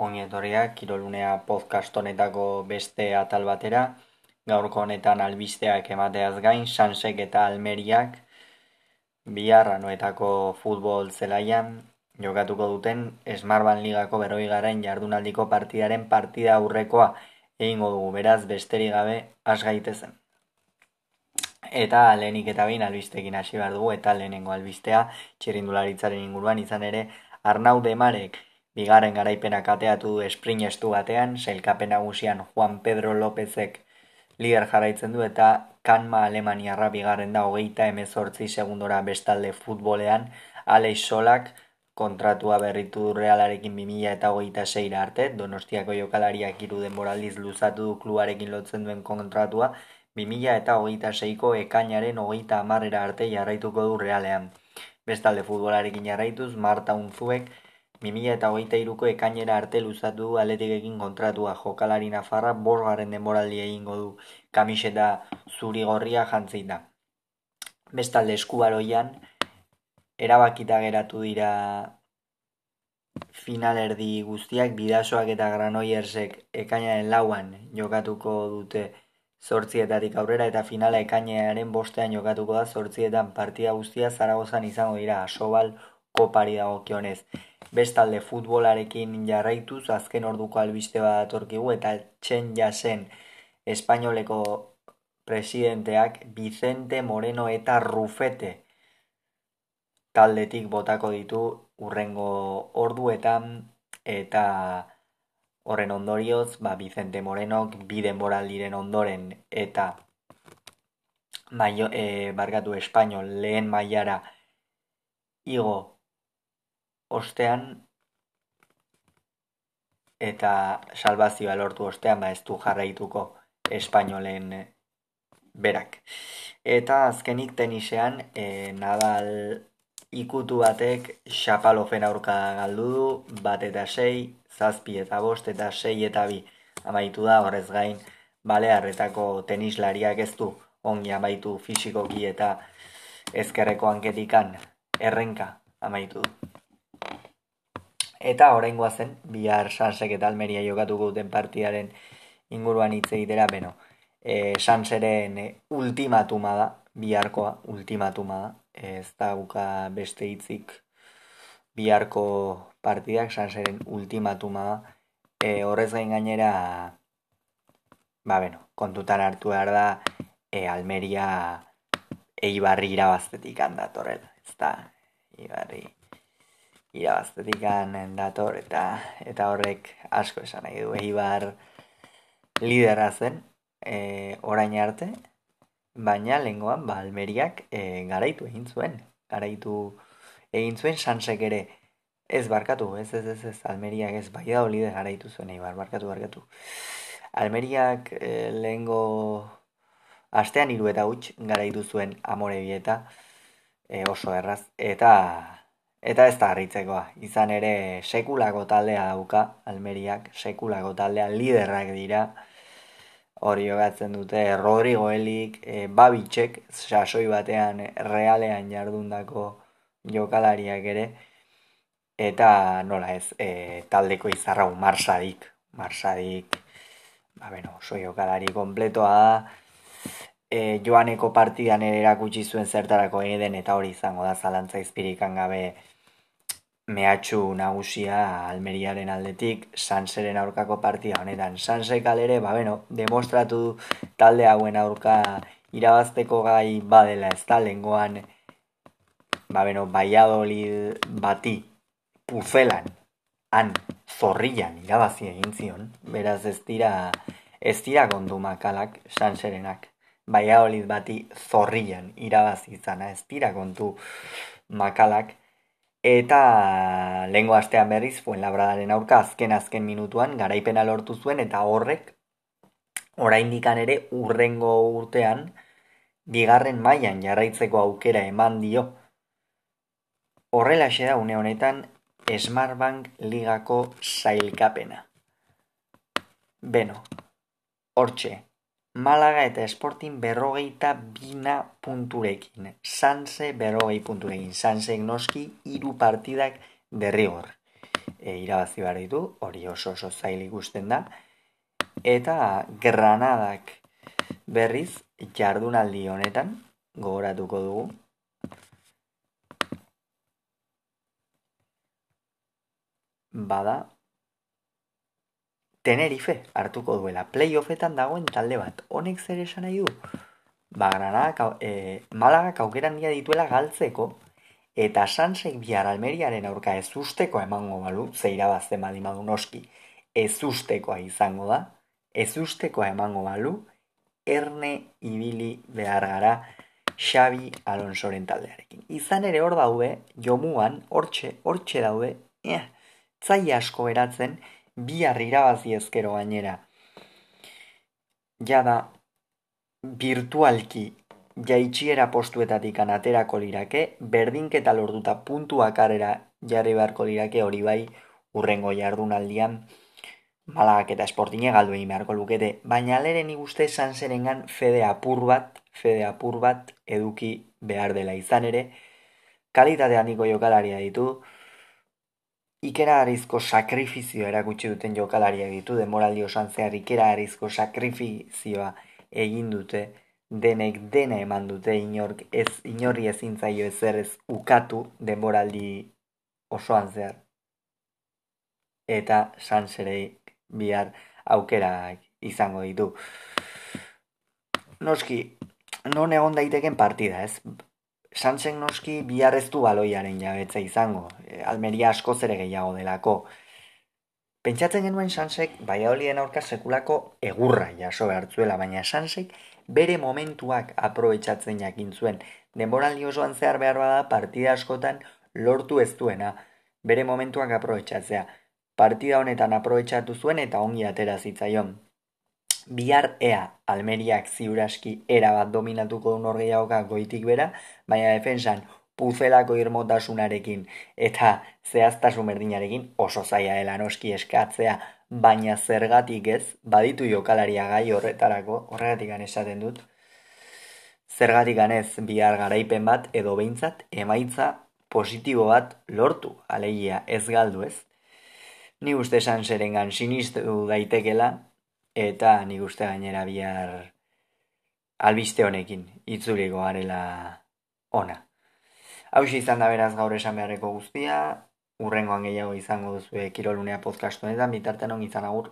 ongi etorriak Kirolunea podcast honetako beste atal batera. Gaurko honetan albisteak emateaz gain, Sansek eta Almeriak biharra noetako futbol zelaian jokatuko duten Esmarban Ligako berroi garen jardunaldiko partidaren partida aurrekoa egingo dugu beraz besterik gabe has gaitezen. Eta lehenik eta behin albistekin hasi behar dugu eta lehenengo albistea txirindularitzaren inguruan izan ere Arnau Demarek bigarren garaipena kateatu du esprinestu batean, sailkapen nagusian Juan Pedro Lópezek lider jarraitzen du eta kanma Alemaniarra bigarren da hogeita emezortzi segundora bestalde futbolean Aleix Solak kontratua berritu realarekin 2000 eta hogeita zeira arte, donostiako jokalariak iru denboraldiz luzatu du kluarekin lotzen duen kontratua, 2000 eta hogeita zeiko ekainaren hogeita amarrera arte jarraituko du realean. Bestalde futbolarekin jarraituz, Marta Unzuek 2000 eta hogeita iruko ekainera arte luzatu du aletik egin kontratua. Jokalari nafarra borgaren denboraldi egingo du. Kamiseta zuri gorria jantzita. Bestalde eskubaroian, erabakita geratu dira finalerdi guztiak bidasoak eta granoiersek ekainaren lauan jokatuko dute zortzietatik aurrera eta finala ekainearen bostean jokatuko da zortzietan. Partida guztia zaragozan izango dira. Asobal kopari dagokionez. Bestalde futbolarekin jarraituz azken orduko albiste bat atorkigu eta txen jasen espainoleko presidenteak Vicente Moreno eta Rufete taldetik botako ditu urrengo orduetan eta horren ondorioz, ba, Vicente Morenok biden moraldiren ondoren eta maio, e, bargatu espainol lehen mailara igo ostean eta salvazioa lortu ostean ba ez du jarraituko espainolen berak. Eta azkenik tenisean e, Nadal ikutu batek Xapalofen aurka galdu du, bat eta sei, zazpi eta bost eta sei eta bi amaitu da horrez gain balearretako tenislariak ez du ongi amaitu fisikoki eta ezkerreko anketikan errenka amaitu du. Eta oraingoa zen, bihar Sansek eta Almeria jokatuko duten partidaren inguruan hitz egitera, beno. E, Sanseren ultimatuma da, biharkoa ultimatuma da. Ez da buka beste hitzik biharko partidak Sanseren ultimatuma da. E, horrez gain gainera, ba beno, kontutan hartu behar da, e, Almeria eibarri irabaztetik handatorrela. Ez da, eibarri irabaztetik dator eta eta horrek asko esan nahi du. Eibar lidera zen e, orain arte baina lengoan ba Almeriak e, garaitu egin zuen. Garaitu egin zuen Sansek ere. Ez barkatu ez ez ez, ez Almeriak ez bai da olide garaitu zuen Eibar barkatu barkatu. Almeriak e, lengo astean hiru eta huts garaitu zuen Amore bieta e, oso erraz eta Eta ez da harritzekoa, izan ere sekulako taldea dauka, Almeriak, sekulako taldea liderrak dira, hori jogatzen dute Rodrigo Elik, e, Babitxek, sasoi batean realean jardundako jokalariak ere, eta nola ez, e, taldeko izarrau marsadik, marsadik, ba beno, oso jokalari kompletoa da, e, joaneko partidan ere erakutsi zuen zertarako eden eta hori izango da zalantza izpirikan gabe, mehatxu nagusia Almeriaren aldetik Sanseren aurkako partida honetan. Sansek alere, ba beno, demostratu talde hauen aurka irabazteko gai badela ez da, lengoan, ba beno, baiadolid bati puzelan, han, zorrian irabazi egin zion, beraz ez dira, ez dira kondu makalak Sanserenak. Baiadolid bati zorrian irabazi izana, ez dira kontu makalak, Eta lehengo astean berriz, fuen labradaren aurka azken azken minutuan garaipena lortu zuen eta horrek oraindikan ere urrengo urtean bigarren mailan jarraitzeko aukera eman dio. Horrela da une honetan Smartbank ligako sailkapena. Beno, hortxe, Malaga eta Sporting berrogeita bina punturekin. Sanse berrogei punturekin. Sanse noski iru partidak derrigor. e, irabazi behar ditu, hori oso oso zail ikusten da. Eta Granadak berriz jardunaldi honetan gogoratuko dugu. Bada, Tenerife hartuko duela. Playoffetan dagoen talde bat. Honek zer esan nahi du? Ba, Granadak, e, Malagak aukeran dia dituela galtzeko, eta Sansek bihar Almeriaren aurka ez usteko emango balu, zeira bazten badi madu noski, ez ustekoa izango da, ez ustekoa emango balu, erne ibili behar gara Xabi Alonsoren taldearekin. Izan ere hor daude, jomuan, hortxe, hortxe daude, eh, zai asko eratzen, bihar irabazi ezkero gainera. Ja da, virtualki jaitxiera postuetatik anaterako lirake, berdinketa lortuta puntuak arera jarri beharko lirake hori bai urrengo jardunaldian malagak eta esportine galdu egin beharko lukete, baina aleren iguste esan zerengan fede apur bat, fede apur bat eduki behar dela izan ere, kalitate handiko jokalaria ditu, ikera arizko sakrifizioa erakutsi duten jokalaria ditu, demoraldi osan zehar ikera arizko sakrifizioa egin dute, denek dena eman dute inork ez inorri ezin zaio ezer ez ukatu denboraldi osoan zehar. Eta sanserei bihar aukerak izango ditu. Noski, non egon daiteken partida, ez? Sansen noski bihar ez du baloiaren jabetza izango. E, Almeria asko zere gehiago delako. Pentsatzen genuen Sansek, bai aurka sekulako egurra jaso behartzuela, baina Sansek bere momentuak aprobetsatzen jakin zuen. Denboraldi osoan zehar behar bada partida askotan lortu ez duena, bere momentuak aprobetsatzea. Partida honetan aprobetsatu zuen eta ongi atera zitzaion. Bihar ea Almeriak ziuraski era bat dominatuko du norgeiagoka goitik bera, baina defensan puzelako irmotasunarekin eta zehaztasun berdinarekin oso zaila dela noski eskatzea baina zergatik ez, baditu jokalaria gai horretarako, horregatik esaten dut, zergatik ez bihar garaipen bat edo behintzat emaitza positibo bat lortu, alegia ez galdu ez. Ni uste esan zerengan sinistu daitekela, eta ni uste gainera bihar albiste honekin, itzuliko garela ona. Hau izan da beraz gaur esan beharreko guztia, urrengoan gehiago izango duzu kirolunea podcastu honetan, bitartean izan agur.